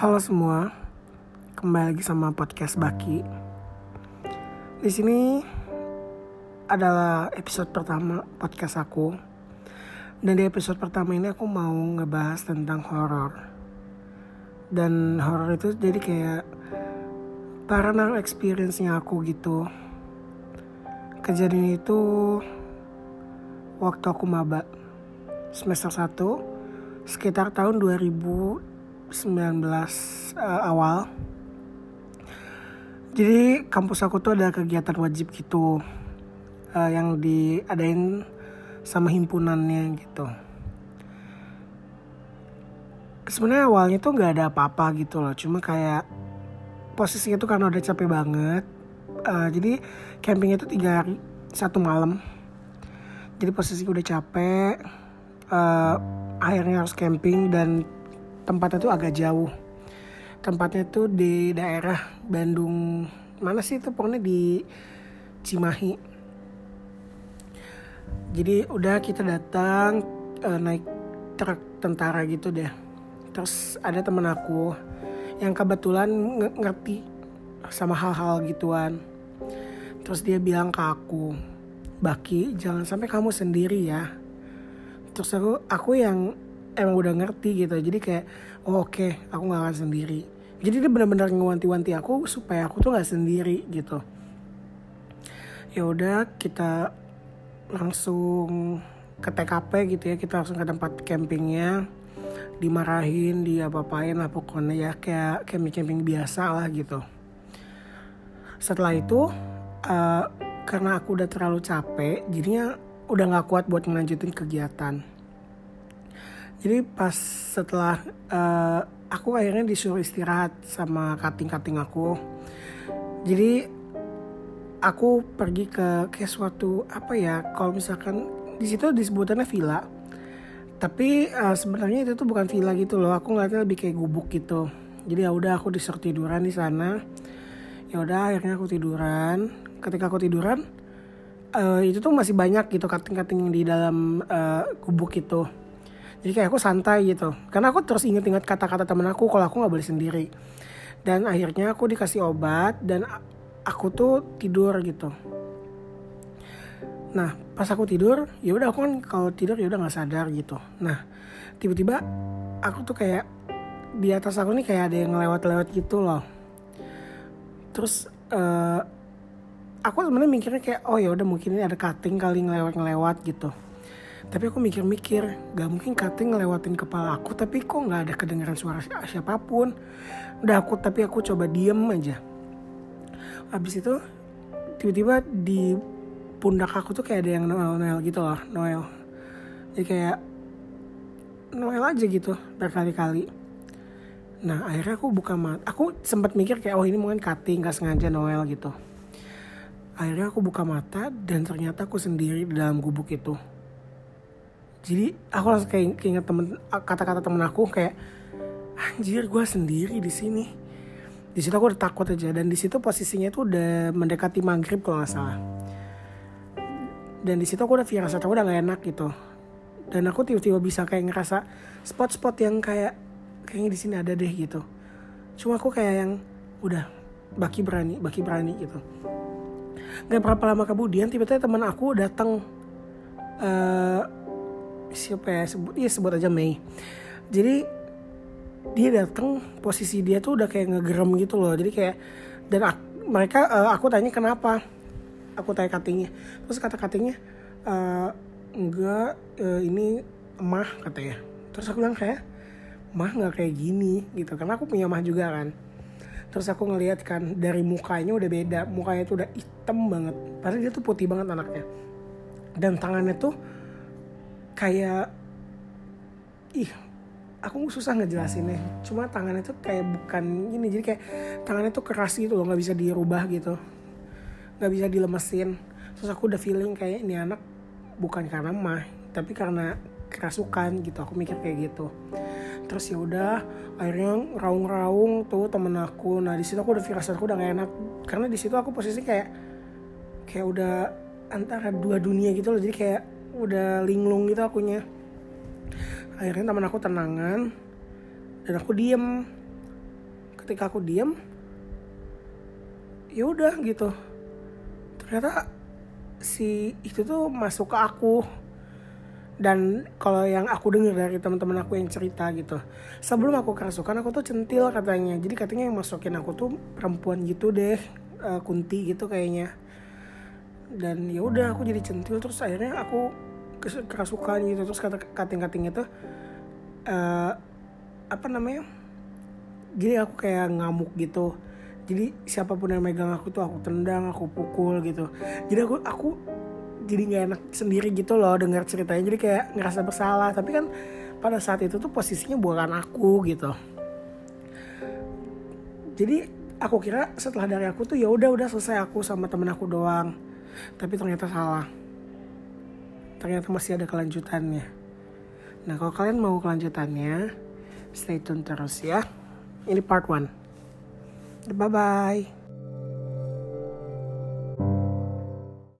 Halo semua, kembali lagi sama podcast Baki. Di sini adalah episode pertama podcast aku. Dan di episode pertama ini aku mau ngebahas tentang horor. Dan horor itu jadi kayak paranormal experience-nya aku gitu. Kejadian itu waktu aku maba semester 1 sekitar tahun 2000 19 uh, awal. Jadi kampus aku tuh ada kegiatan wajib gitu uh, yang diadain sama himpunannya gitu. Sebenarnya awalnya tuh nggak ada apa-apa gitu loh, cuma kayak posisinya tuh karena udah capek banget. Uh, jadi campingnya tuh tiga hari satu malam. Jadi posisi udah capek, uh, akhirnya harus camping dan tempatnya tuh agak jauh. Tempatnya tuh di daerah Bandung mana sih itu? Pokoknya di Cimahi. Jadi udah kita datang uh, naik truk tentara gitu deh. Terus ada temen aku yang kebetulan ngerti sama hal-hal gituan. Terus dia bilang ke aku Baki jangan sampai kamu sendiri ya. Terus aku aku yang emang udah ngerti gitu. Jadi kayak oh, oke okay, aku nggak akan sendiri. Jadi dia benar-benar ngewanti-wanti aku supaya aku tuh nggak sendiri gitu. Ya udah kita langsung ke TKP gitu ya. Kita langsung ke tempat campingnya. Dimarahin dia apain lah pokoknya ya. Kayak camping-camping biasa lah gitu. Setelah itu uh, karena aku udah terlalu capek jadinya udah nggak kuat buat ngelanjutin kegiatan. Jadi pas setelah uh, aku akhirnya disuruh istirahat sama kating-kating aku. Jadi aku pergi ke kayak suatu apa ya kalau misalkan di situ disebutannya villa. Tapi uh, sebenarnya itu tuh bukan villa gitu loh aku ngeliatnya lebih kayak gubuk gitu. Jadi ya udah aku disuruh tiduran di sana. Ya udah akhirnya aku tiduran ketika aku tiduran uh, itu tuh masih banyak gitu kating-kating di dalam uh, gubuk itu. Jadi kayak aku santai gitu. Karena aku terus inget-inget kata-kata temen aku kalau aku nggak boleh sendiri. Dan akhirnya aku dikasih obat dan aku tuh tidur gitu. Nah pas aku tidur ya udah aku kan kalau tidur ya udah nggak sadar gitu. Nah tiba-tiba aku tuh kayak di atas aku nih kayak ada yang ngelewat-lewat gitu loh. Terus uh, aku sebenarnya mikirnya kayak oh ya udah mungkin ini ada cutting kali ngelewat-ngelewat gitu. Tapi aku mikir-mikir gak mungkin cutting ngelewatin kepala aku tapi kok nggak ada kedengaran suara siapa pun. Udah aku tapi aku coba diem aja. Habis itu tiba-tiba di pundak aku tuh kayak ada yang Noel Noel gitu loh Noel. Jadi kayak Noel aja gitu berkali-kali. Nah akhirnya aku buka mata aku sempat mikir kayak oh ini mungkin cutting gak sengaja Noel gitu akhirnya aku buka mata dan ternyata aku sendiri di dalam gubuk itu. Jadi aku langsung kayak keinget temen kata-kata temen aku kayak anjir gue sendiri di sini. Di situ aku udah takut aja dan di situ posisinya itu udah mendekati maghrib kalau nggak salah. Dan di situ aku udah firasat aku udah gak enak gitu. Dan aku tiba-tiba bisa kayak ngerasa spot-spot yang kayak kayaknya di sini ada deh gitu. Cuma aku kayak yang udah baki berani baki berani gitu nggak berapa lama kemudian tiba-tiba teman aku datang. Uh, siapa ya? Sebut iya sebut aja Mei. Jadi dia datang posisi dia tuh udah kayak ngegerem gitu loh. Jadi kayak dan aku, mereka uh, aku tanya kenapa? Aku tanya katingnya. Terus kata katingnya uh, enggak uh, ini emah katanya. Terus aku bilang kayak mah nggak kayak gini gitu. Karena aku punya mah juga kan terus aku ngeliat kan dari mukanya udah beda mukanya tuh udah hitam banget. Padahal dia tuh putih banget anaknya. Dan tangannya tuh kayak ih aku susah ngejelasinnya. Cuma tangannya tuh kayak bukan ini jadi kayak tangannya tuh keras gitu loh nggak bisa dirubah gitu. Nggak bisa dilemesin. Terus aku udah feeling kayak ini anak bukan karena mah tapi karena kerasukan gitu. Aku mikir kayak gitu terus ya udah akhirnya raung-raung tuh temen aku. Nah di situ aku udah firasat aku udah gak enak. Karena di situ aku posisi kayak kayak udah antara dua dunia gitu loh. Jadi kayak udah linglung gitu akunya. Akhirnya teman aku tenangan dan aku diem. Ketika aku diem ya udah gitu. Ternyata si itu tuh masuk ke aku dan kalau yang aku dengar dari teman-teman aku yang cerita gitu sebelum aku kerasukan aku tuh centil katanya. Jadi katanya yang masukin aku tuh perempuan gitu deh uh, kunti gitu kayaknya. Dan ya udah aku jadi centil terus akhirnya aku kerasukan gitu. Terus kata kating-kating itu uh, apa namanya jadi aku kayak ngamuk gitu. Jadi siapa pun yang megang aku tuh aku tendang aku pukul gitu. Jadi aku aku jadi nggak enak sendiri gitu loh dengar ceritanya. Jadi kayak ngerasa bersalah. Tapi kan pada saat itu tuh posisinya bukan aku gitu. Jadi aku kira setelah dari aku tuh ya udah udah selesai aku sama temen aku doang. Tapi ternyata salah. Ternyata masih ada kelanjutannya. Nah kalau kalian mau kelanjutannya stay tune terus ya. Ini part 1 bye bye